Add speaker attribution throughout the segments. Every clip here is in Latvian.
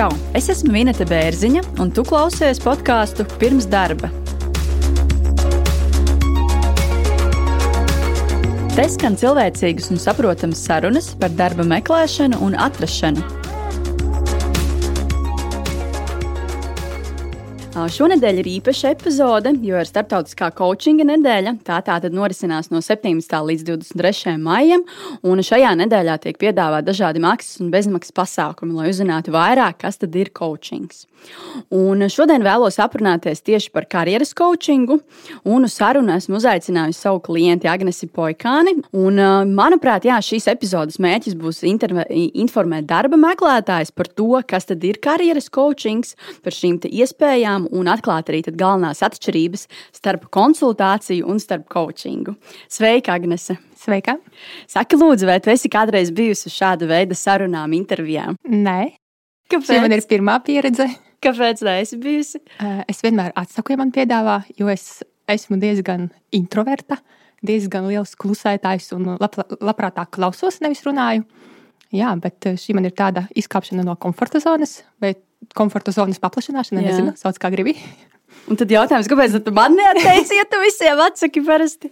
Speaker 1: Čau! Es esmu Minēta Bērziņa, un tu klausies podkāstu pirms darba. Te skan cilvēcīgas un saprotamas sarunas par darba meklēšanu un atrašanu Šonadēļ ir īpaša epizode, jo ir starptautiskā coachinga nedēļa. Tā tātad norisinās no 17. līdz 23. maijam, un šajā nedēļā tiek piedāvāti dažādi maksas un bezmaksas pasākumi, lai uzzinātu vairāk, kas tad ir coachings. Un šodien vēlos aprunāties tieši par karjeras coachingu, un uz sarunu esmu uzaicinājusi savu klienti Agnesi Poikāni. Un, manuprāt, jā, šīs epizodes mērķis būs informēt darba meklētājs par to, kas tad ir karjeras coachings, par šīm iespējām un atklāt arī galvenās atšķirības starp konsultāciju un starp coachingu. Sveika, Agnese!
Speaker 2: Sveika!
Speaker 1: Saki, lūdzu, vai tu esi kādreiz bijusi uz šāda veida sarunām, intervijām?
Speaker 2: Nē,
Speaker 1: kāpēc?
Speaker 2: Šī man ir pirmā pieredze.
Speaker 1: Kāpēc neesi bijusi?
Speaker 2: Es vienmēr atsaku, ja man piedāvā, jo es esmu diezgan introverta, diezgan liels klusētājs un lab, labprātāk klausos, nevis runāju. Jā, bet šī man ir tāda izkāpšana no komforta zonas, vai komforta zonas paplašināšana. Jā. Nezinu, sauc kā gribi.
Speaker 1: Un tad jautājums, kāpēc tu man neatteici, ja tu visiem atsaki parasti?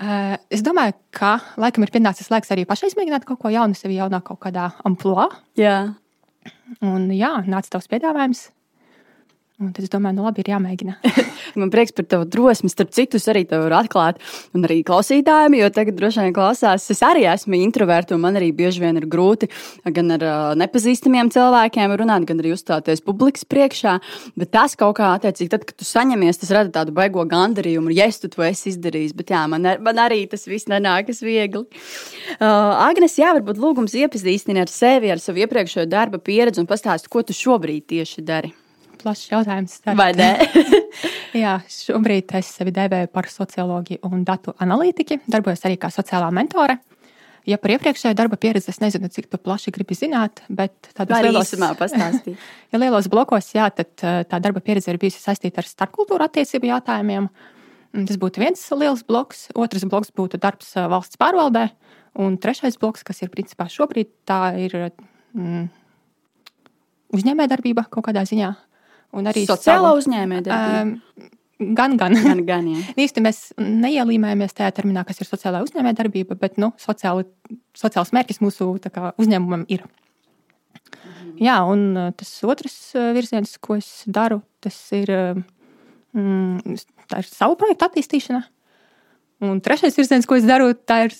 Speaker 2: Uh, es domāju, ka laikam ir pienācis laiks arī pašai izmēģināt kaut ko jaunu, sevi jaunā kaut kādā amplitūdā.
Speaker 1: Jā.
Speaker 2: Un jā, nāca tavs piedāvājums. Un tad es domāju, nu labi, ir jāmēģina.
Speaker 1: Man prieks par tavu drosmi. Starp citu, arī tev varu atklāt, un arī klausītājiem, jo tagad droši vien klausās. Es arī esmu introverts, un man arī bieži vien ir grūti gan ar nepazīstamiem cilvēkiem runāt, gan arī uzstāties publikas priekšā. Bet tas kaut kā attiecīgi, tad, kad tu saņemies, tas rada tādu baigo gandarījumu, ja es to esi izdarījis. Bet jā, man, man arī tas viss nenākas viegli. Uh, Agnes, jā, varbūt lūgums iepazīstināt ar sevi, ar savu iepriekšējo darba pieredzi un pastāstīt, ko tu šobrīd tieši dari
Speaker 2: plašs jautājums.
Speaker 1: Vai ne?
Speaker 2: Jā, šobrīd es sevi dēvēju par sociologu un datu analītiķi. Darbojos arī kā sociālā mentore. Ja par iepriekšējo darba pieredzi es nezinu, cik plaši gribi zināt, bet
Speaker 1: tādos lielos,
Speaker 2: ja lielos blokos, jā, tad tā darba pieredze ir bijusi saistīta ar starpkultūra attiecību jautājumiem. Tas būtu viens liels bloks, otrs bloks būtu darbs valsts pārvaldē, un trešais bloks, kas ir principā šobrīd, tā ir mm, uzņēmējdarbība kaut kādā ziņā
Speaker 1: un arī sociāla uzņēmējdarbība. Um,
Speaker 2: Gan, gan.
Speaker 1: gan, gan
Speaker 2: Īsti mēs neielīmējamies tajā terminā, kas ir sociālā uzņēmējdarbība, bet nu, sociāli, sociāls mērķis mūsu kā, uzņēmumam ir. Mhm. Jā, un tas otrs virziens, ko es daru, tas ir, mm, ir savu projektu attīstīšana. Un trešais virziens, ko es daru, ir,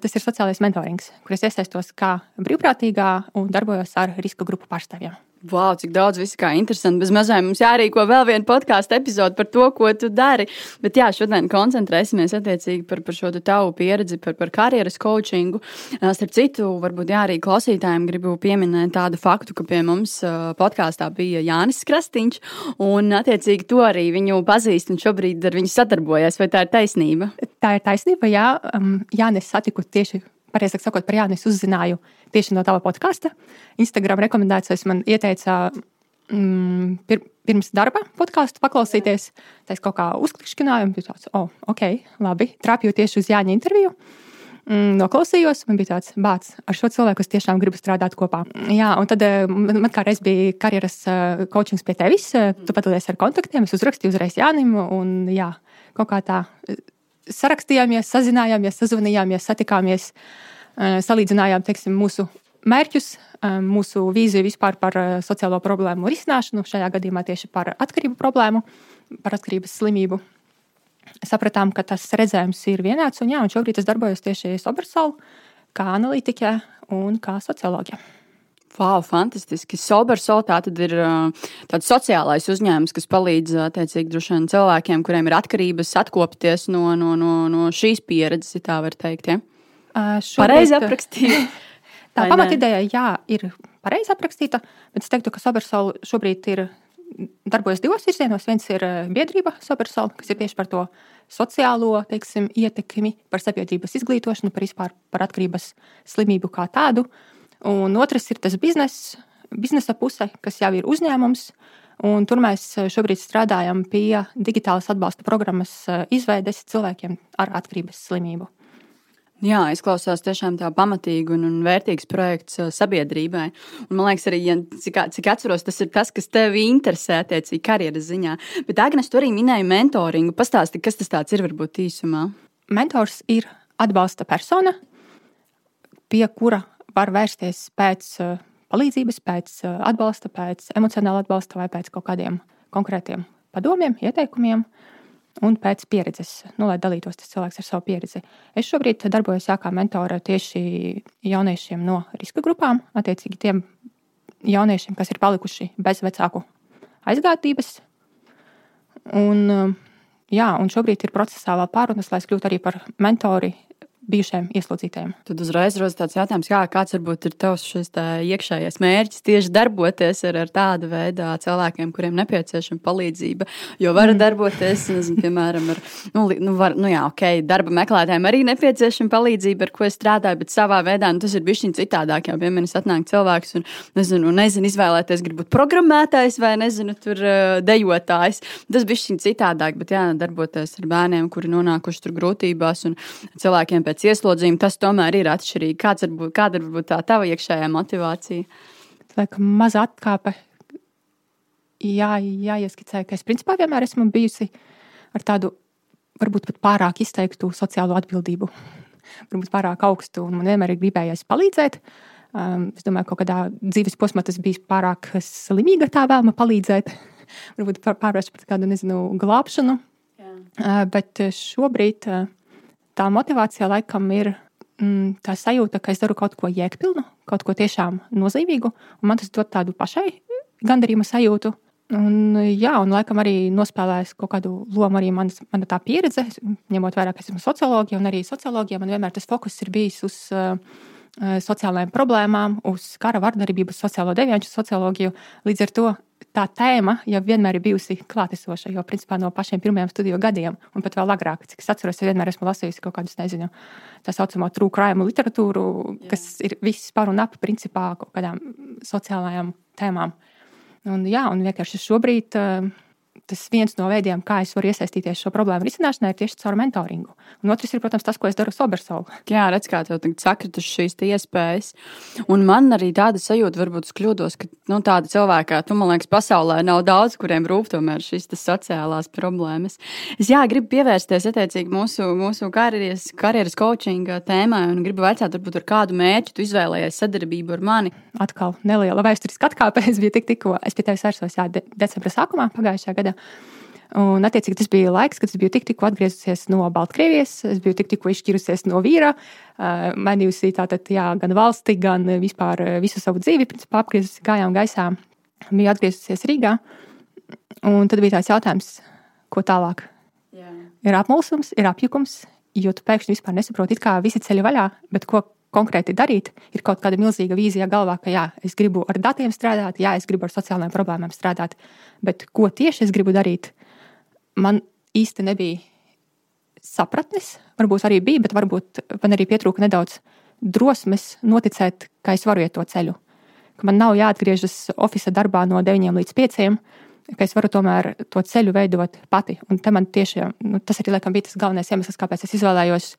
Speaker 2: tas ir sociālais mentorings, kur es iesaistos kā brīvprātīgā un darbojos ar riska grupu pārstāvjiem.
Speaker 1: Wow, cik daudz viss kā interesanti. Bez mazliet mums jārīko vēl viena podkāstu epizode par to, ko tu dari. Bet jā, šodien koncentrēsimies attiecīgi par, par šo tavu pieredzi, par, par karjeras coachingu. Starp citu, varbūt jā, arī klausītājiem gribu pieminēt tādu faktu, ka pie mums podkāstā bija Jānis Krastīņš, un attiecīgi to arī viņu pazīst un šobrīd ar viņu sadarbojas. Vai tā ir taisnība?
Speaker 2: Tā ir taisnība, jā. Um, Jānis satiku tieši pareizāk sakot, par Jānu es uzzināju tieši no tava podkāsta. Instagram rekomendācijas man ieteica mm, pir, pirms darba podkāstu paklausīties. Tā es kaut kā uzklikšķināju, un bija tāds, oh, ok, labi, trāpīju tieši uz Jāņa interviju. Mm, noklausījos, man bija tāds bāts, ar šo cilvēku es tiešām gribu strādāt kopā. Jā, un tad eh, man kādreiz bija karjeras coachings pie tevis, tu padalies ar kontaktiem, es uzrakstīju uzreiz Jānim, un jā, kaut kā tā sarakstījāmies, sazinājāmies, sazvanījāmies, satikāmies, eh, salīdzinājām teiksim, mūsu mērķus, eh, mūsu vīziju vispār par eh, sociālo problēmu risināšanu, šajā gadījumā tieši par atkarību problēmu, par atkarības slimību. Sapratām, ka tas redzējums ir vienāds, un, jā, un šobrīd es darbojos tieši Sobersolu kā analītiķe un kā socioloģija.
Speaker 1: Wow, fantastiski. Sobersol tā tad ir tāds sociālais uzņēmums, kas palīdz attiecīgi droši vien cilvēkiem, kuriem ir atkarības, atkopties no, no, no, no šīs pieredzes, ja tā var teikt. Ja? Uh, pareizi aprakstīja.
Speaker 2: tā pamatideja, jā, ir pareizi aprakstīta, bet es teiktu, ka Sobersol šobrīd ir darbojas divos virzienos. Viens ir biedrība Sobersol, kas ir tieši par to sociālo teiksim, ietekmi, par sabiedrības izglītošanu, par vispār par atkarības slimību kā tādu. Uh, Un otrs ir tas bizness, biznesa puse, kas jau ir uzņēmums. Un tur mēs šobrīd strādājam pie digitālas atbalsta programmas eh, izveides cilvēkiem ar atkarības slimību.
Speaker 1: Jā, izklausās tiešām tā pamatīgi un, un vērtīgs projekts uh, sabiedrībai. Un, man liekas, arī, ja, cik, cik atceros, tas ir tas, kas tevi interesē attiecīgi karjeras ziņā. Bet, Agnēs, tu arī minēji mentoringu. Pastāsti, kas tas ir varbūt īsumā?
Speaker 2: Mentors ir atbalsta persona, pie kura var vērsties pēc uh, palīdzības, pēc uh, atbalsta, pēc emocionāla atbalsta vai pēc kaut kādiem konkrētiem padomiem, ieteikumiem. Un pēc pieredzes, nu, lai dalītos tas cilvēks ar savu pieredzi. Es šobrīd darbojos kā mentore tieši jauniešiem no riska grupām, attiecīgi tiem jauniešiem, kas ir palikuši bez vecāku aizgādības. Un, jā, un šobrīd ir procesā vēl pārunas, lai es kļūtu arī par mentori bijušajiem ieslodzītajiem.
Speaker 1: Tad uzreiz rodas tāds jautājums, kā, kāds varbūt ir tavs šis iekšējais mērķis tieši darboties ar, ar tādu veidu cilvēkiem, kuriem nepieciešama palīdzība. Jo var mm. darboties, nezinu, piemēram, ar, nu, nu, var, nu jā, ok, darba meklētājiem arī nepieciešama palīdzība, ar ko es strādāju, bet savā veidā nu, tas ir bijis citādāk. Jā, piemēram, atnāk cilvēks un nezinu, nezinu izvēlēties, grib būt programmētājs vai nezinu, tur dejotājs. Tas bija citādāk, bet jā, darboties ar bērniem, kuri nonākuši tur grūtībās un cilvēkiem pēc pēc ieslodzījuma, tas tomēr ir atšķirīgi. Kāds var būt, kāda var būt tā tava iekšējā motivācija?
Speaker 2: Laikam, maza atkāpe. Jā, jāieskicē, ka es principā vienmēr esmu bijusi ar tādu varbūt pat pārāk izteiktu sociālo atbildību. Varbūt pārāk augstu, un man vienmēr ir gribējies palīdzēt. Um, es domāju, ka kādā dzīves posmā tas bija pārāk slimīga tā vēlme palīdzēt. varbūt pārvērst par kādu, nezinu, glābšanu. Uh, bet šobrīd uh, tā motivācija laikam ir mm, tā sajūta, ka es daru kaut ko jēgpilnu, kaut ko tiešām nozīmīgu, un man tas dod tādu pašai gandarījuma sajūtu. Un, jā, un laikam arī nospēlējis kaut kādu lomu arī manas, mana tā pieredze, ņemot vērā, ka esmu socioloģija, un arī socioloģija man vienmēr tas fokus ir bijis uz uh, sociālajām problēmām, uz kara vardarbību, sociālo devianšu socioloģiju. Līdz ar to tā tēma jau vienmēr ir bijusi klātesoša, jo principā no pašiem pirmajiem studiju gadiem, un pat vēl agrāk, cik es atceros, es vienmēr esmu lasījusi kaut kādus, nezinu, tā saucamo true crime literatūru, Jā. kas ir viss par un ap principā kaut kādām sociālajām tēmām. Un, jā, un vienkārši šobrīd uh, tas viens no veidiem, kā es varu iesaistīties šo problēmu risināšanā, ir tieši caur mentoringu. Un otrs ir, protams, tas, ko es daru Sobersolu.
Speaker 1: Jā, redz, kā tev sakritušas šīs iespējas. Un man arī tāda sajūta, varbūt es kļūdos, ka nu, tāda cilvēka tu, man liekas, pasaulē nav daudz, kuriem rūp tomēr šīs sociālās problēmas. Es jā, gribu pievērsties attiecīgi mūsu, mūsu karjeras, karjeras coachinga tēmai un gribu vaicāt, varbūt ar kādu mērķi tu izvēlējies sadarbību ar mani.
Speaker 2: Atkal neliela vēsturiska atkāpe. Es biju tik, tikko, es pie tevis vērsos jā, de decembra sākumā pagājušajā gadā. Un, attiecīgi, tas bija laiks, kad es biju tik, tikko atgriezusies no Baltkrievijas, es biju tik, tikko izšķirusies no vīra, uh, mainījusi tātad, jā, gan valsti, gan vispār visu savu dzīvi, principā apgriezusi kājām gaisā. Biju atgriezusies Rīgā, un tad bija tāds jautājums, ko tālāk. Jā. Ir apmulsums, ir apjukums, jo tu pēkšņi vispār nesaproti, kā visi ceļi vaļā, bet ko konkrēti darīt, ir kaut kāda milzīga vīzija galvā, ka jā, es gribu ar datiem strādāt, jā, es gribu ar sociālajām problēmām strādāt, bet ko tieši es gribu darīt, man īsti nebija sapratnes. Varbūt arī bija, bet varbūt man arī pietrūka nedaudz drosmes noticēt, ka es varu iet to ceļu. Ka man nav jāatgriežas oficiālā darbā no 9 līdz 5, ka es varu tomēr to ceļu veidot pati. Un man tieši nu, tas arī laikam, bija tas galvenais iemesls, kāpēc es izvēlējos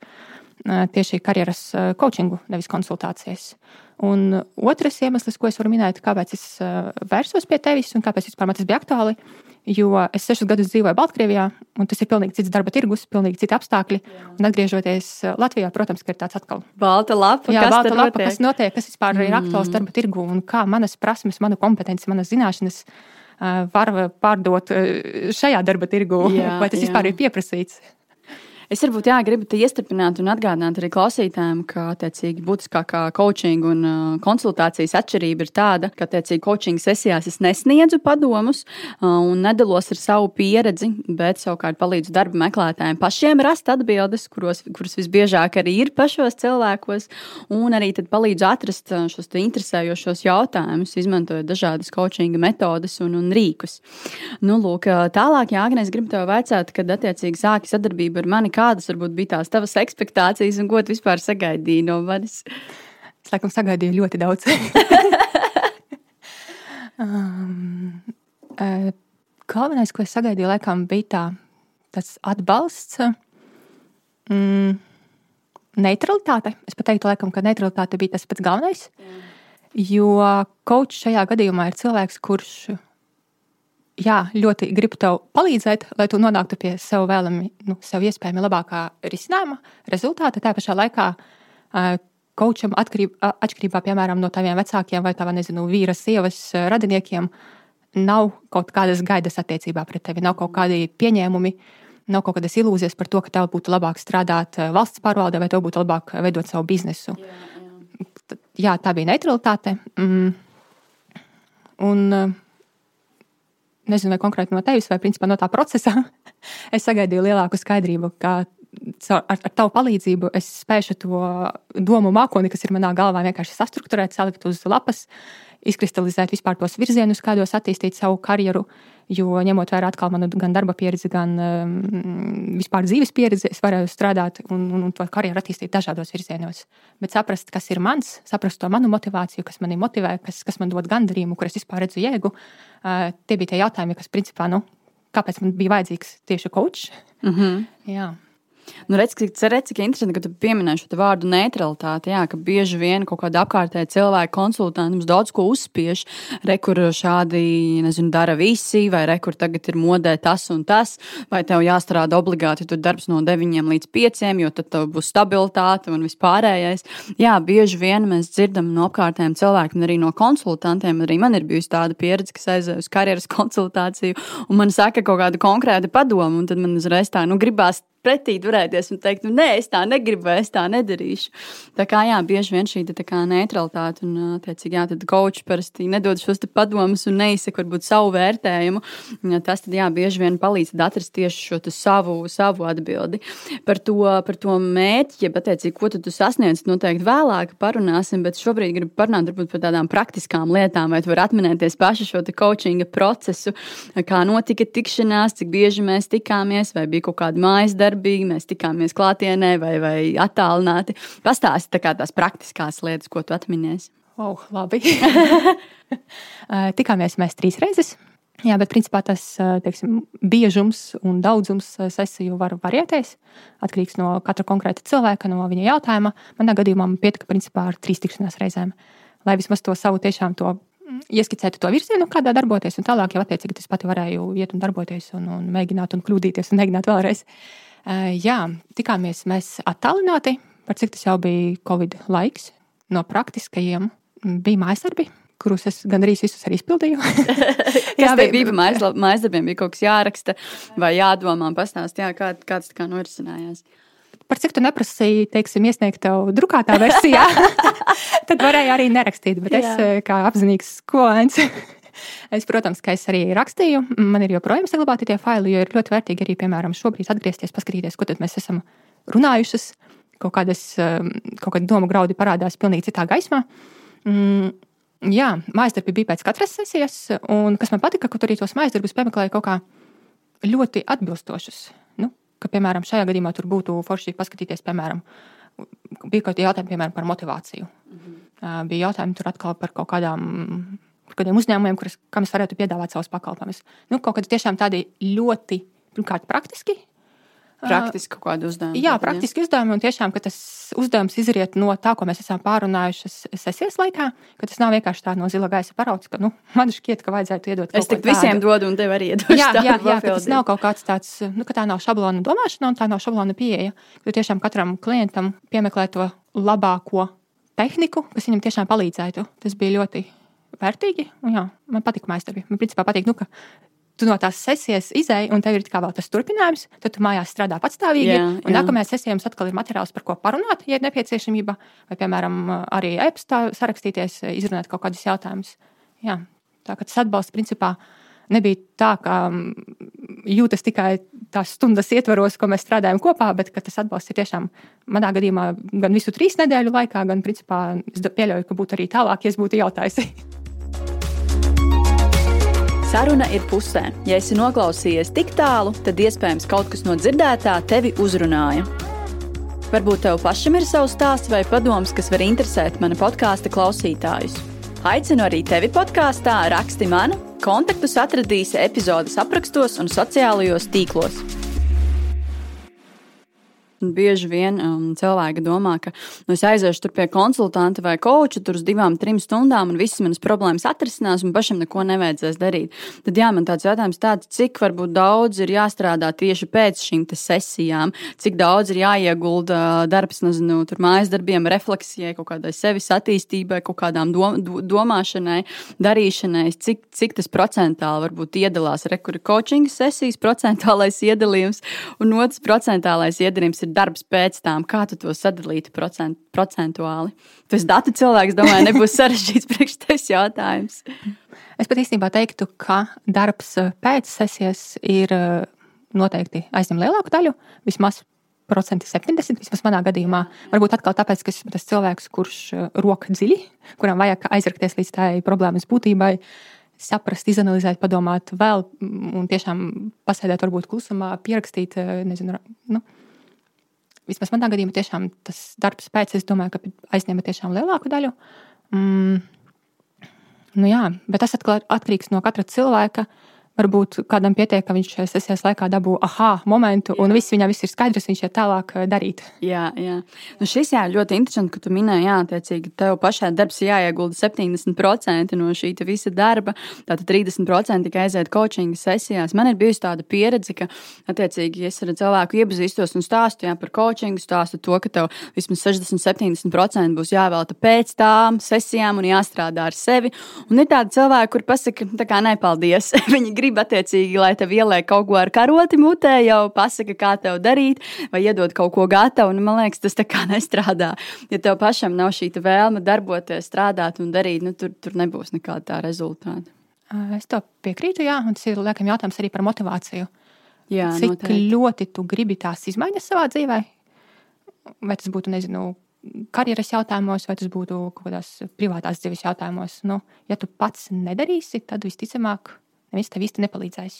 Speaker 2: tieši karjeras coachingu, nevis konsultācijas. Un otrs iemesls, ko es varu minēt, kāpēc es vērsos pie tevis un kāpēc vispār man tas bija aktuāli, jo es sešus gadus dzīvoju Baltkrievijā, un tas ir pilnīgi cits darba tirgus, pilnīgi citi apstākļi. Jā. Un atgriežoties Latvijā, protams, ir tāds atkal.
Speaker 1: Balta lapa,
Speaker 2: Jā,
Speaker 1: kas
Speaker 2: balta lapa notiek? kas notiek, kas vispār mm. ir aktuāls darba tirgu un kā manas prasmes, mana kompetence, manas zināšanas var pārdot šajā darba tirgu, jā, vai tas jā. vispār ir pieprasīts.
Speaker 1: Es varbūt jā, gribu te iestrādāt un atgādināt arī klausītājiem, ka attiecīgi būtiskākā coaching un uh, konsultācijas atšķirība ir tāda, ka attiecīgi coaching sesijās es nesniedzu padomus uh, un nedalos ar savu pieredzi, bet savukārt palīdzu darba meklētājiem pašiem rast atbildes, kuros, kuras visbiežāk arī ir pašos cilvēkos, un arī palīdzu atrast uh, šos interesējošos jautājumus, izmantojot dažādas coachinga metodes un, un rīkus. Nu, lūk, tālāk, ja Agnēs grib tev vaicāt, kad attiecīgi sāki sadarbību ar mani, kādas varbūt bija tās tavas expectācijas un ko tu vispār sagaidīji no manis?
Speaker 2: Es laikam sagaidīju ļoti daudz. um, uh, galvenais, ko es sagaidīju, laikam, bija tā, tas atbalsts. Mm, neutralitāte. Es pat teiktu, laikam, ka neutralitāte bija tas pats galvenais. Jā. Jo kočs šajā gadījumā ir cilvēks, kurš jā, ļoti grib tev palīdzēt, lai tu nonāktu pie sev vēlami, nu, sev iespējami labākā risinājuma, rezultāta. Tā pašā laikā kočam atkarībā piemēram no taviem vecākiem vai tava, nezinu, vīra, sievas radiniekiem nav kaut kādas gaidas attiecībā pret tevi, nav kaut kādi pieņēmumi. Nav kaut kādas ilūzijas par to, ka tev būtu labāk strādāt valsts pārvaldē, vai tev būtu labāk veidot savu biznesu. Jā, jā. jā tā bija neutralitāte. Mm. Un, nezinu, vai konkrēti no tevis, vai principā no tā procesa, es sagaidīju lielāku skaidrību, ka ar, ar tavu palīdzību es spēšu to domu mākoni, kas ir manā galvā, vienkārši sastruktūrēt, salikt uz lapas, izkristalizēt vispār tos virzienus, kādos attīstīt savu karjeru. Jo ņemot vērā atkal manu gan darba pieredzi, gan um, vispār dzīves pieredzi, es varēju strādāt un, un, un to karjeru attīstīt dažādos virzienos. Bet saprast, kas ir mans, saprast to manu motivāciju, kas mani motivē, kas, kas man dod gandarījumu, kur es vispār redzu jēgu, uh, tie bija tie jautājumi, kas principā, nu, kāpēc man bija vajadzīgs tieši coach. Mm -hmm. Jā.
Speaker 1: Nu, redz, cik, redz, cik interesanti, ka tu pieminēji šo vārdu neutralitāti. Jā, ka bieži vien kaut kāda apkārtēja cilvēka konsultanti mums daudz ko uzspiež. Rekur šādi nezinu, dara visi, vai rekur tagad ir modē tas un tas, vai tev jāstrādā obligāti tur darbs no 9 līdz 5, jo tad tev būs stabilitāte un vispārējais. Jā, bieži vien mēs dzirdam no apkārtējiem cilvēkiem, arī no konsultantiem. Arī man ir bijusi tāda pieredze, kas aizēja uz karjeras konsultāciju, un man saka kaut kāda konkrēta padoma, un tad man uzreiz tā, nu, gribās pretī turēties un teikt, nu, nē, es tā negribu, es tā nedarīšu. Tā kā jā, bieži vien šī tā neutralitāte un, attiecīgi, jā, tad coach parasti nedod šos padomus un neizsaka varbūt savu vērtējumu. Tas tad, jā, bieži vien palīdz atrast tieši šo savu, savu atbildi. Par to, par to mērķi, ja attiecīgi, ko tu sasniedz, noteikti vēlāk parunāsim, bet šobrīd gribu parunāt varbūt par tādām praktiskām lietām, vai tu vari atminēties pašu šo coachinga procesu, kā notika tikšanās, cik bieži mēs tikāmies, vai bija kaut kāda mājas darba sadarbīgi, mēs tikāmies klātienē vai, vai attālināti. Pastāsti tā tās praktiskās lietas, ko tu atminies.
Speaker 2: Oh, labi. Eh, tikāmies mēs trīs reizes. Jā, bet principā tas teiksim, biežums un daudzums sesiju var variēties. Atkarīgs no katra konkrēta cilvēka, no viņa jautājuma. Manā gadījumā man pietika principā ar trīs tikšanās reizēm. Lai vismaz to savu tiešām to mm, ieskicētu to virzienu, kādā darboties, un tālāk jau attiecīgi es pati varēju iet un darboties, un, un mēģināt, un kļūdīties, un mēģināt vēlreiz. Jā, tikāmies mēs attālināti, par cik tas jau bija Covid laiks. No praktiskajiem bija mājasdarbi, kurus es gandrīz visus arī izpildīju.
Speaker 1: jā, bija, bija mājas, mājasdarbiem, bija kaut kas jāraksta vai jādomā, pastāst, jā, kā, kāds tā kā norisinājās.
Speaker 2: Par cik tu neprasīji, teiksim, iesniegt tev drukātā versijā, tad varēja arī nerakstīt. Bet jā. es, kā apzinīgs skolēns, Es, protams, ka es arī rakstīju. Man ir joprojām saglabāti tie faili, jo ir ļoti vērtīgi arī, piemēram, šobrīd atgriezties, paskatīties, ko mēs esam runājušas. Kaut kādas um, kaut kāda domu graudi parādās pilnīgi citā gaismā. Mm, jā, mājasdarbi bija pēc katras sesijas, un kas man patika, ka tur arī tos mājasdarbus piemeklēja kaut kā ļoti atbilstošus. Nu, ka, piemēram, šajā gadījumā tur būtu forši paskatīties, piemēram, bija kaut kādi jautājumi piemēram, par motivāciju. Mm -hmm. Bija jautājumi tur atkal par kaut kādām kādiem uzņēmumiem, kuras, kam es varētu piedāvāt savus pakalpojumus. Nu, kaut kādi tiešām tādi ļoti, pirmkārt, praktiski.
Speaker 1: Praktiski kaut kādu uzdevumu.
Speaker 2: Jā, praktiski uzdevumi. Un tiešām tas uzdevums izriet no tā, ko mēs esam pārunājuši sesijas laikā. Ka tas nav vienkārši tā no zila gaisa paraugs, ka nu, man šķiet, ka vajadzētu iedot.
Speaker 1: Es tik visiem dodu, un tev arī iedodu.
Speaker 2: Jā, jā, jā tas nav kaut kāds tāds, nu, ka tā nav šablona domāšana un tā nav šablona pieeja. Tu tiešām katram klientam piemeklē to labāko tehniku, kas viņam tiešām palīdzētu. Tas bija ļoti vērtīgi. Jā, man patīk mākslinieckība. Man principā patīk, nu, ka tu no tās sesijas izēji, un tev ir vēl tas turpinājums. Tad tu mājās strādā patstāvīgi. Jā, jā. Un nākamajā sesijā jums atkal ir materiāls, par ko parunāt, ja ir nepieciešamība. Vai, piemēram, arī e-pastā sarakstīties, izrunāt kaut kādus jautājumus. Jā, tā kā tas atbalsts principā nebija tā, ka mm, jūtas tikai tās stundas ietvaros, ko mēs strādājam kopā, bet tas atbalsts ir tiešām manā gadījumā gan visu trīs nedēļu laikā, gan principā es pieļauju, ka būtu arī tālāk, ja es būtu jautājis.
Speaker 1: Saruna ir pusē. Ja esi noklausījies tik tālu, tad iespējams kaut kas no dzirdētā tevi uzrunāja. Varbūt tev pašam ir savs stāsts vai padoms, kas var interesēt mana podkāstu klausītājus. Aicinu arī tevi podkāstā, raksti man, kontaktus atradīsi epizodes aprakstos un sociālajos tīklos. Bieži vien um, cilvēki domā, ka nu, es aiziešu pie konsultanta vai koča tur uz divām, trim stundām, un visas manas problēmas atrisinās, un pašam neko nevajadzēs darīt. Tad jā, man tāds jautājums tāds, cik daudz ir jāstrādā tieši pēc šīm sesijām, cik daudz ir jāiegulda darbs, nezinu, tur mājas darbiem, refleksijai, kaut kādai sevis attīstībai, kaut kādām dom, domāšanai, darīšanai, cik, cik tas procentāli varbūt iedalās? Rekuri coaching sesijas, procentālais iedalījums, un otrs procentālais iedalījums ir darbs pēc tam, kā tu to sadalītu procent, procentuāli. Tas datu cilvēks, domāju, nebūs sarežģīts priekš tevis jautājums.
Speaker 2: Es pat īstenībā teiktu, ka darbs eh, pēc sesijas ir eh, noteikti aizņem lielāku daļu, vismaz procenti 70, vismaz manā gadījumā. Varbūt atkal tāpēc, ka esmu tas cilvēks, kurš eh, roka dziļi, kuram vajag aizrakties līdz tai problēmas būtībai, saprast, izanalizēt, padomāt vēl un tiešām pasēdēt, varbūt klusumā, pierakstīt, nezinu, nu, vismaz manā gadījumā, tiešām tas darbs pēc, es domāju, ka aizņēma tiešām lielāku daļu. Mm. Nu jā, bet tas atkal atkarīgs no katra cilvēka. Uh, Varbūt kādam pietiek, ka viņš sesijas laikā dabū ah, momentu, jā. un viss viņam viss ir skaidrs, viņš iet tālāk eh, darīt.
Speaker 1: Jā, jā. Nu šis jā, ļoti interesanti, ka tu minēji, jā, attiecīgi, tev pašā darbs jāiegulda 70% no šī visa darba, tātad 30% tikai aiziet coaching sesijās. Man ir bijusi tāda pieredze, ka, attiecīgi, es ar cilvēku iepazīstos un stāstu jā, par coaching, stāstu to, ka tev vismaz 60-70% būs jāvelta pēc tām sesijām un jāstrādā ar sevi. Un ir tādi cilvēki, kur pasaka, tā kā nepaldies. Viņi grib grib attiecīgi, lai tev ieliek kaut ko ar karoti mutē, jau pasaka, kā tev darīt, vai iedod kaut ko gatavu. Un, man liekas, tas tā kā nestrādā. Ja tev pašam nav šī vēlme darboties, strādāt un darīt, nu, tur, tur nebūs nekāda tā rezultāta.
Speaker 2: Es to piekrītu, jā, un tas ir liekam jautājums arī par motivāciju.
Speaker 1: Jā,
Speaker 2: Cik
Speaker 1: noteikti.
Speaker 2: ļoti tu gribi tās izmaiņas savā dzīvē? Vai tas būtu, nezinu, karjeras jautājumos, vai tas būtu kaut kādās privātās dzīves jautājumos. Nu, ja tu pats nedarīsi, tad visticamāk neviens tev īsti nepalīdzēs.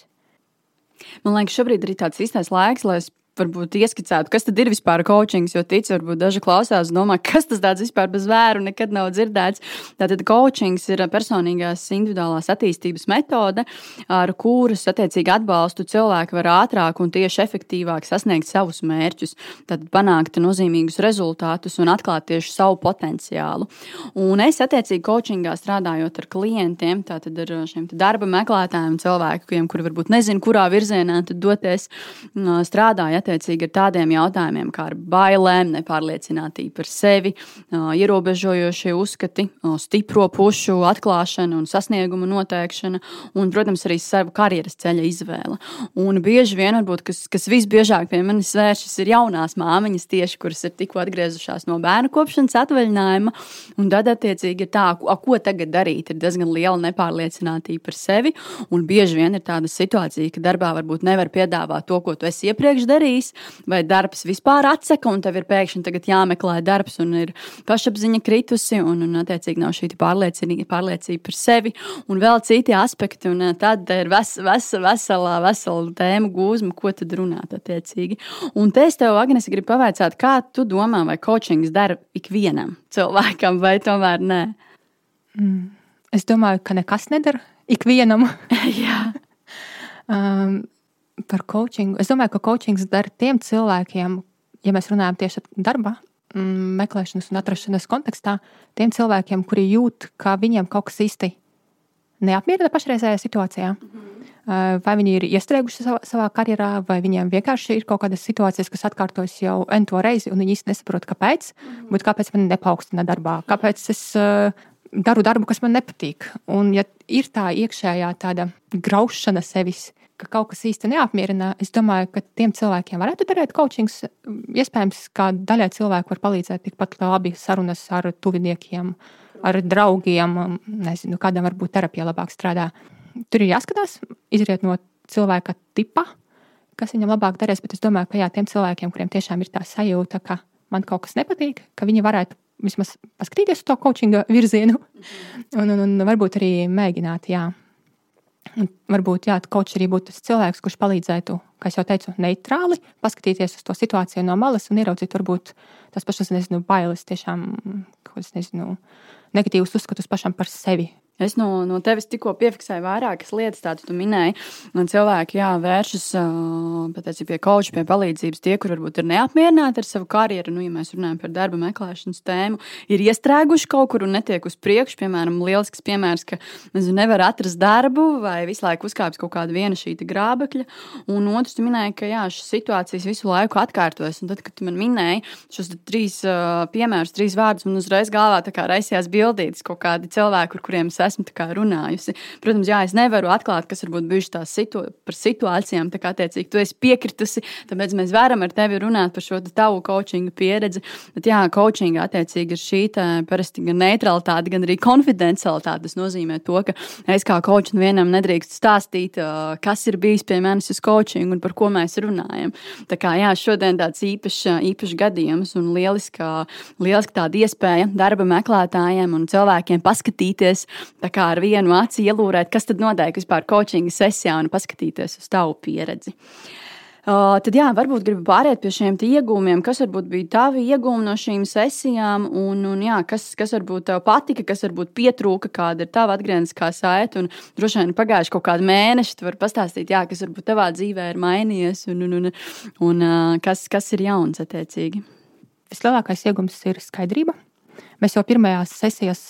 Speaker 1: Man liekas, šobrīd ir tāds īstais laiks, lai es varbūt ieskicētu, kas tad ir vispār coaching. Jo tic, varbūt daži klausās, domā, kas tas tāds vispār bez vēru nekad nav dzirdēts. Tātad coaching ir personīgās individuālās attīstības metode, ar kuras attiecīgi atbalstu cilvēku var ātrāk un tieši efektīvāk sasniegt savus mērķus, tad panākt nozīmīgus rezultātus un atklāt tieši savu potenciālu. Un es attiecīgi coachingā strādājot ar klientiem, tātad ar šiem darba meklētājiem, cilvēkiem, kuri varbūt nezina, kurā virzienā doties, strādājot attiecīgi ar tādiem jautājumiem kā bailēm, nepārliecinātību par sevi, ierobežojošie uzskati, stipro pušu atklāšana un sasniegumu noteikšana, un, protams, arī savu karjeras ceļa izvēle. Un bieži vien, varbūt, kas, kas visbiežāk pie manis vēršas, ir jaunās māmiņas, tieši, kuras ir tikko atgriezušās no bērnu kopšanas atvaļinājuma, un tad, attiecīgi, ir tā, ko, ko tagad darīt. Ir diezgan liela nepārliecinātība par sevi, un bieži vien ir tāda situācija, ka darbā varbūt nevar piedāvāt to, ko tu esi iepriekš darījis darījis, vai darbs vispār atsaka, un tev ir pēkšņi jāmeklē darbs, un ir pašapziņa kritusi, un, un attiecīgi nav šī pārliecība, par sevi, un vēl citi aspekti. Un tad ir ves, ves, veselā, vesela tēma gūzma, ko tad runāt attiecīgi. Un te es tev, Agnes, gribu pavaicāt, kā tu domā, vai coachings dara ikvienam cilvēkam, vai tomēr nē?
Speaker 2: Mm. Es domāju, ka nekas nedara ikvienam.
Speaker 1: Jā.
Speaker 2: um, par coachingu. Es domāju, ka coachings dara tiem cilvēkiem, ja mēs runājam tieši darba mm, meklēšanas un atrašanās kontekstā, tiem cilvēkiem, kuri jūt, ka viņiem kaut kas īsti neapmierina pašreizējā situācijā. Mm -hmm. Vai viņi ir iestrēguši savā, savā karjerā, vai viņiem vienkārši ir kaut kādas situācijas, kas atkārtojas jau ento reizi, un viņi īsti nesaprot, kāpēc. Mm -hmm. Bet kāpēc man nepaukstina darbā? Kāpēc es uh, daru darbu, kas man nepatīk? Un, ja ir tā iekšējā tāda graušana sevis, ka kaut kas īsti neapmierina, es domāju, ka tiem cilvēkiem varētu darīt coachings. Iespējams, ka daļai cilvēku var palīdzēt tikpat labi sarunas ar tuviniekiem, ar draugiem, nezinu, kādam varbūt terapija labāk strādā. Tur ir jāskatās, izriet no cilvēka tipa, kas viņam labāk darīs. Bet es domāju, ka jā, tiem cilvēkiem, kuriem tiešām ir tā sajūta, ka man kaut kas nepatīk, ka viņi varētu vismaz paskatīties uz to coachinga virzienu un, un, un varbūt arī mēģināt. Jā. Un varbūt jā, kaut arī būtu tas cilvēks, kurš palīdzētu, kā jau teicu, neitrāli paskatīties uz to situāciju no malas un ieraudzīt, varbūt tās pašas, nezinu, bailes, tiešām kaut kādas, nezinu, negatīvas uzskatus pašam par sevi.
Speaker 1: Es no, no tevis tikko piefiksēju vairākas lietas, tādas tu minēji. Cilvēki jā, vēršas pateici, pie koča, pie palīdzības. Tie, kur varbūt ir neapmierināti ar savu karjeru, nu, ja mēs runājam par darba meklēšanas tēmu, ir iestrēguši kaut kur un netiek uz priekšu. Piemēram, lielisks piemērs, ka nezinu, nevar atrast darbu vai visu laiku uzkāpjas kaut kāda viena šī grābekļa. Un otrs, tu minēji, ka jā, šīs situācijas visu laiku atkārtojas. Un tad, kad tu man minēji šos trīs piemērus, trīs vārdus, man uzreiz galvā raisījās bildītas kaut kādi cilvēki, ar kuriem es esmu runājusi. Protams, jā, es nevaru atklāt, kas varbūt bijušas tās situ par situācijām, tā kā attiecīgi tu esi piekritusi, tāpēc mēs varam ar tevi runāt par šo tavu coachinga pieredzi. Bet jā, coachinga attiecīgi ir šī tā, parasti gan neutralitāte, gan arī konfidencialitāte. Tas nozīmē to, ka es kā coach vienam nedrīkst stāstīt, kas ir bijis pie manis uz coaching un par ko mēs runājam. Tā kā jā, šodien tāds īpašs, īpašs gadījums un lieliska, lieliska tāda iespēja darba meklētājiem un cilvēkiem paskatīties tā kā ar vienu aci ielūrēt, kas tad notiek vispār coachinga sesijā un paskatīties uz tavu pieredzi. Uh, tad, jā, varbūt gribu pāriet pie šiem iegūmiem, kas varbūt bija tavi iegūmi no šīm sesijām, un, un jā, kas, kas varbūt tev patika, kas varbūt pietrūka, kāda ir tava atgriezniskā saite. Droši vien pagājuši kaut kādi mēneši, tu vari pastāstīt, jā, kas varbūt tavā dzīvē ir mainījies, un, un, un, un uh, kas, kas ir jauns attiecīgi.
Speaker 2: Vislielākais iegūms ir skaidrība. Mēs jau pirmajās sesijas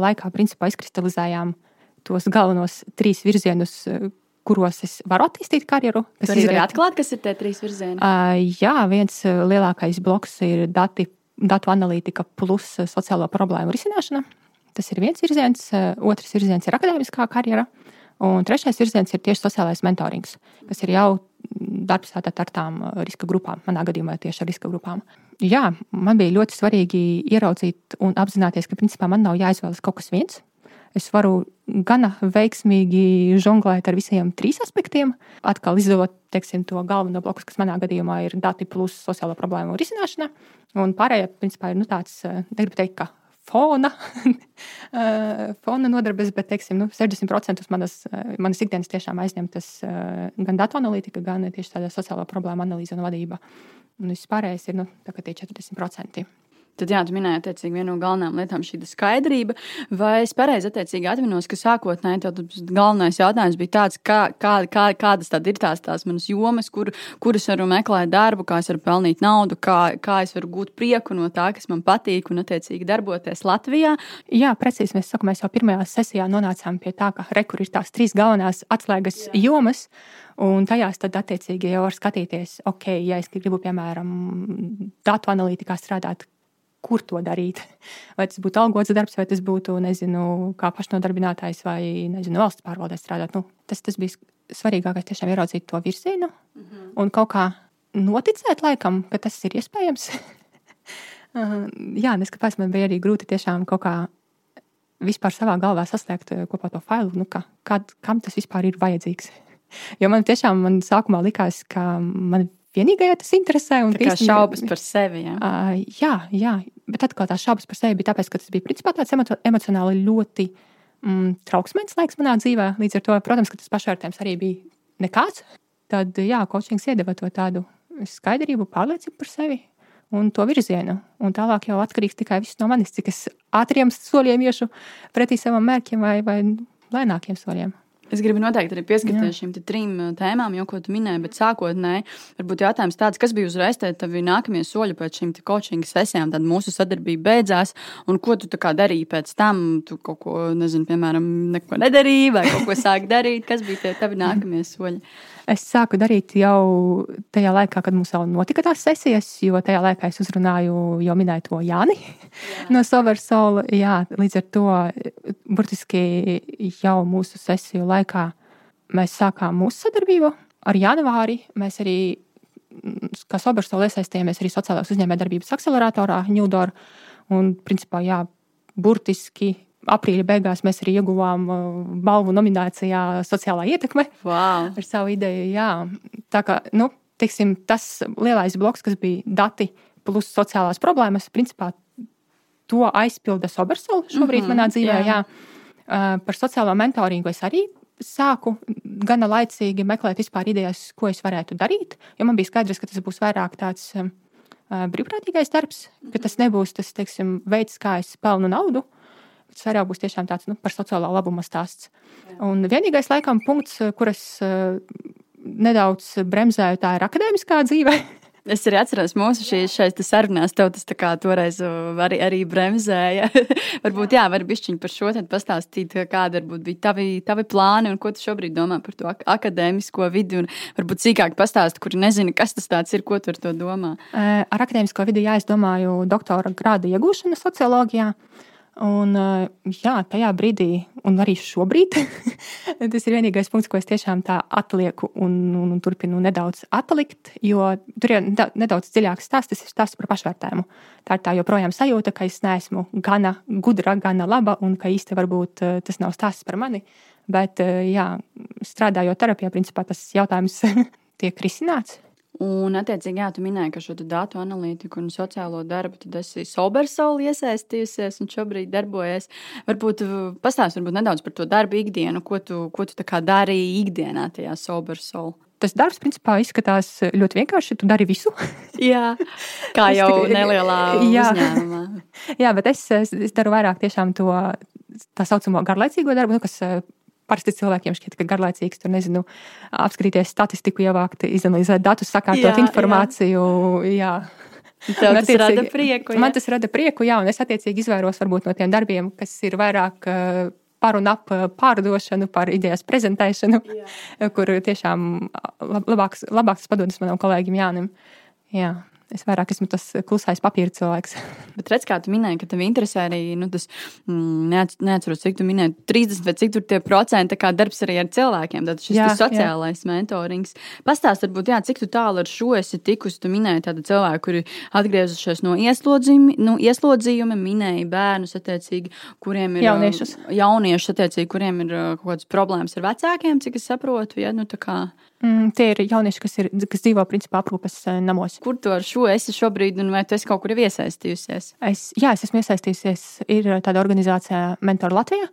Speaker 2: laikā principā izkristalizējām tos galvenos trīs virzienus, kuros es varu attīstīt karjeru.
Speaker 1: Ir arī atklāt, kas ir tie trīs virzieni.
Speaker 2: Uh, jā, viens lielākais bloks ir dati, datu analītika plus sociālo problēmu risināšana. Tas ir viens virziens, otrs virziens ir akadēmiskā karjera, un trešais virziens ir tieši sociālais mentorings, kas ir jau darbs ar tām riska grupām, manā gadījumā tieši ar riska grupām jā, man bija ļoti svarīgi ieraudzīt un apzināties, ka principā man nav jāizvēlas kaut kas viens. Es varu gana veiksmīgi žonglēt ar visiem trim aspektiem. Atkal izdevot teiksim, to galveno bloku, kas manā gadījumā ir dati plus sociālo problēmu risināšana. Un pārējie, principā, ir nu, tāds, negribu teikt, ka fona, fona nodarbes, bet teiksim, nu, 60% manas, manas ikdienas tiešām aizņemtas gan datu analītika, gan tieši tāda sociālo problēmu analīze un vadība. Un viss pārējais ir nu, tie 40%.
Speaker 1: Tad, jā, tu minēji, attiecīgi, viena no galvenajām lietām šī skaidrība. Vai es pareizi attiecīgi atminos, ka sākotnēji galvenais jautājums bija tāds, kā, kā, kā, kādas tad ir tās, tās manas jomas, kur, kuras varu meklēt darbu, kā es varu pelnīt naudu, kā, kā es varu gūt prieku no tā, kas man patīk un, attiecīgi, darboties Latvijā.
Speaker 2: Jā, precīzi mēs sakām, mēs jau pirmajā sesijā nonācām pie tā, ka rekur ir tās trīs galvenās atslēgas jā. jomas. Un tajās tad, attiecīgi, jau var skatīties, ok, ja es gribu, piemēram, datu analītikā strādāt, kur to darīt. Vai tas būtu algots darbs, vai tas būtu, nezinu, kā pašnodarbinātājs vai, nezinu, valsts pārvaldē strādāt. Nu, tas, tas bija svarīgākais tiešām ieraudzīt to virzienu mm -hmm. un kaut kā noticēt laikam, ka tas ir iespējams. Jā, neskatoties, man bija arī grūti tiešām kaut kā vispār savā galvā saslēgt eh, kopā to failu, nu, ka, kad, kam tas vispār ir vajadzīgs. Jo man tiešām man sākumā likās, ka man vienīgajai tas interesē.
Speaker 1: Tā kā īstenībā, šaubas par sevi.
Speaker 2: Jā, uh, jā, jā, bet atkal tās šaubas par sevi bija tāpēc, ka tas bija principā tāds emo emocionāli ļoti mm, trauksmīgs laiks manā dzīvē. Līdz ar to, protams, ka tas pašvērtējums arī bija nekāds. Tad, jā, coachings iedeva to tādu skaidrību, pārliecību par sevi un to virzienu. Un tālāk jau atkarīgs tikai no manis, cik ātriem soļiem iešu pretī savam mērķim vai, vai lēnākiem soļiem.
Speaker 1: Es gribu noteikti arī pieskarties šīm trim tēmām, jau ko tu minēji, bet sākotnēji varbūt jautājums tāds, kas bija uzreiz tavi nākamie soļi pēc šīm coaching sesijām, tad mūsu sadarbība beidzās, un ko tu darīji pēc tam? Tu kaut ko, nezinu, piemēram, neko nedarīji vai kaut ko sāki darīt, kas bija tie tavi nākamie soļi?
Speaker 2: Es sāku darīt jau tajā laikā, kad mums jau notika tās sesijas, jo tajā laikā es uzrunāju jau minēto Jāni Jā. no Soversola. Jā, līdz ar to burtiski jau mūsu sesiju laikā mēs sākām mūsu sadarbību ar janvāri. Mēs arī, kā Soversola, iesaistījāmies arī sociālās uzņēmējdarbības akceleratorā Ņūdor. Un, principā, jā, burtiski aprīļa beigās mēs arī ieguvām uh, balvu nominācijā Sociālā ietekme
Speaker 1: wow.
Speaker 2: ar savu ideju. Jā. Tā kā nu, teiksim, tas lielais bloks, kas bija dati plus sociālās problēmas, principā to aizpilda Sobersola šobrīd mm -hmm, manā dzīvē. Jā. Jā. Uh, par sociālo mentoringu es arī sāku gana laicīgi meklēt vispār idejas, ko es varētu darīt, jo man bija skaidrs, ka tas būs vairāk tāds um, uh, brīvprātīgais darbs, ka tas nebūs tas teiksim, veids, kā es pelnu naudu. Vairāk būs tiešām tāds nu, par sociālo labumu stāsts. Un vienīgais laikam punkts, kur es uh, nedaudz bremzēju, tā ir akadēmiskā dzīve.
Speaker 1: Es arī atceros, mūsu šīs sarunās, tev tas tā kā toreiz arī, arī bremzēja. varbūt, jā, var bišķiņ par šo tad pastāstīt, kāda varbūt bija tavi, tavi plāni un ko tu šobrīd domā par to akadēmisko vidi un varbūt sīkāk pastāst, kuri nezina, kas tas tāds ir, ko tu ar to domā.
Speaker 2: Ar akadēmisko vidi, jā, es domāju doktora grāda iegūšanu socioloģijā. Un, jā, tajā brīdī, un arī šobrīd, tas ir vienīgais punkts, ko es tiešām tā atlieku un, un, un turpinu nedaudz atlikt, jo tur ir nedaudz dziļāks stāsts, tas ir stāsts par pašvērtējumu. Tā ir tā joprojām sajūta, ka es neesmu gana gudra, gana laba, un ka īsti varbūt tas nav stāsts par mani. Bet, jā, strādājot terapijā, principā tas jautājums tiek risināts.
Speaker 1: Un, attiecīgi, jā, tu minēji, ka šo datu analītiku un sociālo darbu tu esi Sobersauli iesaistījusies un šobrīd darbojies. Varbūt uh, pastāst varbūt nedaudz par to darbu ikdienu, ko tu, ko tu darīji ikdienā tajā Sobersauli.
Speaker 2: Tas darbs, principā, izskatās ļoti vienkārši. Tu dari visu.
Speaker 1: jā, kā jau nelielā jā. uzņēmumā.
Speaker 2: jā, bet es, es, es daru vairāk tiešām to tā saucamo garlaicīgo darbu, nu, kas Parasti cilvēkiem šķiet, ka garlaicīgs tur nezinu, apskatīties statistiku, ievākt, izanalizēt datus, sakārtot jā, jā. Jā.
Speaker 1: Tev tas rada prieku. Jā?
Speaker 2: Man tas rada prieku, jā, un es attiecīgi izvairos varbūt no tiem darbiem, kas ir vairāk uh, par un ap pārdošanu, par idejas prezentēšanu, jā. kur tiešām labāks, labāks padodas manam kolēģim Jānim. Jā. Es vairāk esmu tas klusais papīra cilvēks.
Speaker 1: Bet redz, kā tu minēji, ka tev interesē arī nu, tas, mm, neatceros, cik tu minēji, 30 vai cik tur tie procenti kā darbs arī ar cilvēkiem. Tad šis jā, sociālais jā. mentorings. Pastāst, varbūt, jā, cik tālu ar šo esi tikusi. Tu minēji tādu cilvēku, kuri atgriezušies no ieslodzījuma, nu, ieslodzījuma minēja bērnus, attiecīgi, kuriem ir
Speaker 2: jauniešus,
Speaker 1: jauniešus attiecīgi, kuriem ir kaut kādas problēmas ar vecākiem, cik es saprotu. Ja, nu,
Speaker 2: Mm, tie ir jaunieši, kas, ir, kas dzīvo principā aprūpes eh, namos.
Speaker 1: Kur tu ar šo esi šobrīd, un vai tu esi kaut kur iesaistījusies?
Speaker 2: Es, jā, es esmu iesaistījusies. Ir tāda organizācija Mentor Latvija.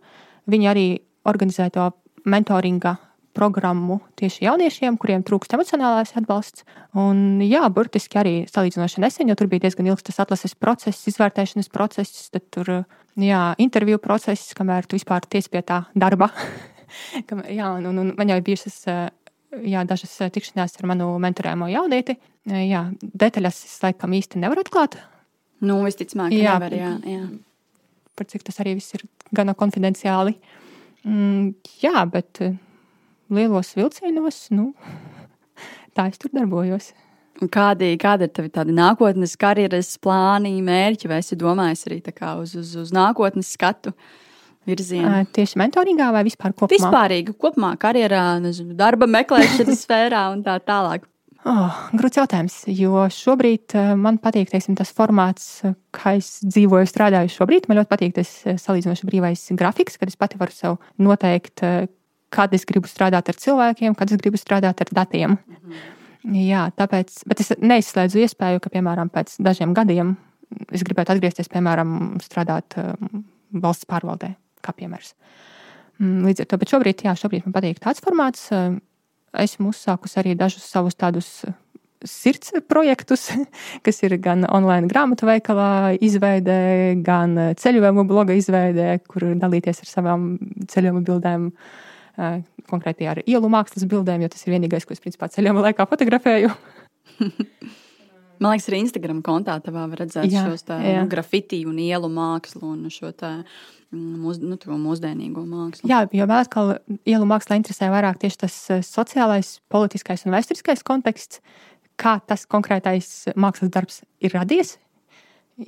Speaker 2: Viņi arī organizē to mentoringa programmu tieši jauniešiem, kuriem trūkst emocionālais atbalsts. Un, jā, burtiski arī salīdzinoši nesen, jo tur bija diezgan ilgs tas atlases process, izvērtēšanas process, tad tur jā, interviju process, kamēr tu vispār tiec pie tā darba. jā, un, un, un man jau ir bijušas jā, dažas eh, tikšanās ar manu mentorēmo jaunieti. Eh, jā, detaļas es laikam īsti nevaru atklāt.
Speaker 1: Nu, visticamāk, jā, nevar, jā, jā.
Speaker 2: Par cik tas arī viss ir gana konfidenciāli. Mm, jā, bet eh, lielos vilcienos, nu, tā es tur darbojos.
Speaker 1: Kādi, kādi ir tavi nākotnes karjeras plāni, mērķi, vai esi domājis arī uz, uz, uz nākotnes skatu? Uh, virzienu?
Speaker 2: Tieši mentoringā vai vispār kopumā?
Speaker 1: Vispārīgi, kopumā, karjerā, nezinu, darba meklēšanas sfērā un tā tālāk.
Speaker 2: Oh, grūts jautājums, jo šobrīd man patīk teiksim, tas formāts, kā es dzīvoju, strādāju šobrīd. Man ļoti patīk tas salīdzinoši brīvais grafiks, kad es pati varu sev noteikt, kad es gribu strādāt ar cilvēkiem, kad es gribu strādāt ar datiem. -hmm. Jā, tāpēc, bet es neizslēdzu iespēju, ka, piemēram, pēc dažiem gadiem es gribētu atgriezties, piemēram, strādāt valsts pārvaldē kā piemērs. Mm, līdz ar to, bet šobrīd, jā, šobrīd man patīk tāds formāts. Esmu uzsākusi arī dažus savus tādus sirds projektus, kas ir gan online grāmatu veikalā izveidē, gan ceļojumu bloga izveidē, kur dalīties ar savām ceļojumu bildēm, konkrēti ar ielu mākslas bildēm, jo tas ir vienīgais, ko es principā ceļojuma laikā fotografēju.
Speaker 1: Man liekas, arī Instagram kontā tavā var redzēt jā, šos tā, jā. nu, grafiti un ielu mākslu un šo tā, mūs, nu, mūsdienīgo mākslu.
Speaker 2: Jā, jo vēl atkal ielu mākslā interesē vairāk tieši tas eh, sociālais, politiskais un vēsturiskais konteksts, kā tas konkrētais mākslas darbs ir radies.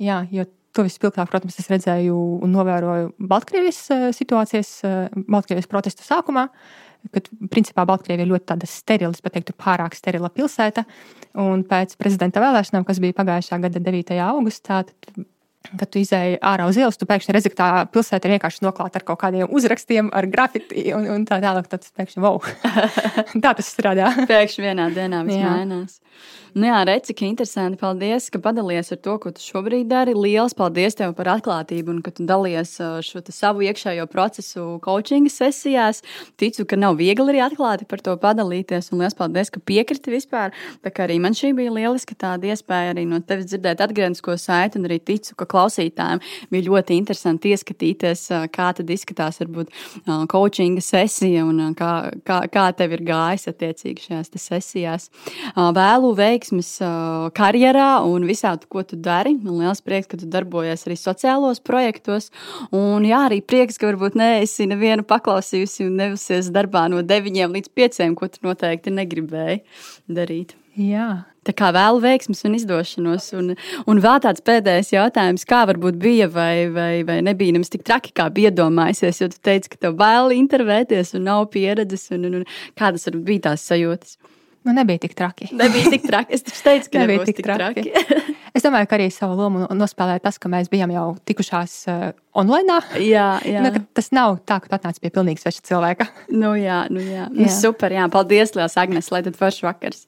Speaker 2: Jā, jo to vispilgtāk, protams, es redzēju un novēroju Baltkrievijas eh, situācijas, eh, Baltkrievijas protestu sākumā. Kad principā Baltkrievija ir ļoti sterila, pat teiktu, pārāk sterila pilsēta. Un pēc prezidenta vēlēšanām, kas bija pagājušā gada 9. augustā, tad, kad tu izēji ārā uz ielas, tu pēkšņi redzi, ka tā pilsēta ir vienkārši noklāta ar kaut kādiem uzrakstiem, ar grafiti un, un tā tālāk. Tad pēkšņi, wow, tā tas strādā.
Speaker 1: pēkšņi vienā dienā viss mainās. Nu jā, redz, cik interesanti. Paldies, ka padalījies ar to, ko tu šobrīd dari. Lielas paldies tev par atklātību un ka tu dalies šo savu iekšējo procesu coaching sesijās. Ticu, ka nav viegli arī atklāti par to padalīties. Un liels paldies, ka piekriti vispār. Tā kā arī man šī bija lieliska tāda iespēja arī no tevis dzirdēt atgrieznisko saiti un arī ticu, ka klausītājiem bija ļoti interesanti ieskatīties, kā tad izskatās varbūt coachinga sesija un kā, kā, kā tev ir gājis attiecīgi šajās sesijās. Vēlu veiksmes karjerā un visā, ko tu dari. Man liels prieks, ka tu darbojies arī sociālos projektos. Un jā, arī prieks, ka varbūt neesi nevienu paklausījusi un nevusies darbā no 9 līdz 5, ko tu noteikti negribēji darīt.
Speaker 2: Jā.
Speaker 1: Tā kā vēlu veiksmus un izdošanos. Un, un vēl tāds pēdējais jautājums, kā varbūt bija vai, vai, vai nebija nemaz tik traki, kā bija iedomājusies, jo tu teici, ka tev bail intervēties un nav pieredzes, un, un, un kādas bija tās sajūtas?
Speaker 2: Nu, nebija tik traki.
Speaker 1: Nebija tik traki. Es teicu, ka nebija tik, tik traki. traki.
Speaker 2: es domāju, ka arī savu lomu nospēlēja tas, ka mēs bijām jau tikušās uh, online.
Speaker 1: Jā, jā.
Speaker 2: Nu, tas nav tā, ka tu atnāc pie pilnīgi sveša cilvēka.
Speaker 1: Nu, jā, nu, jā. Jā. Nu, super. Jā. Paldies, Lielas Agnes, lai tad foršs vakars.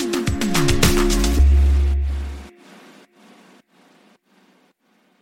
Speaker 1: Thank you.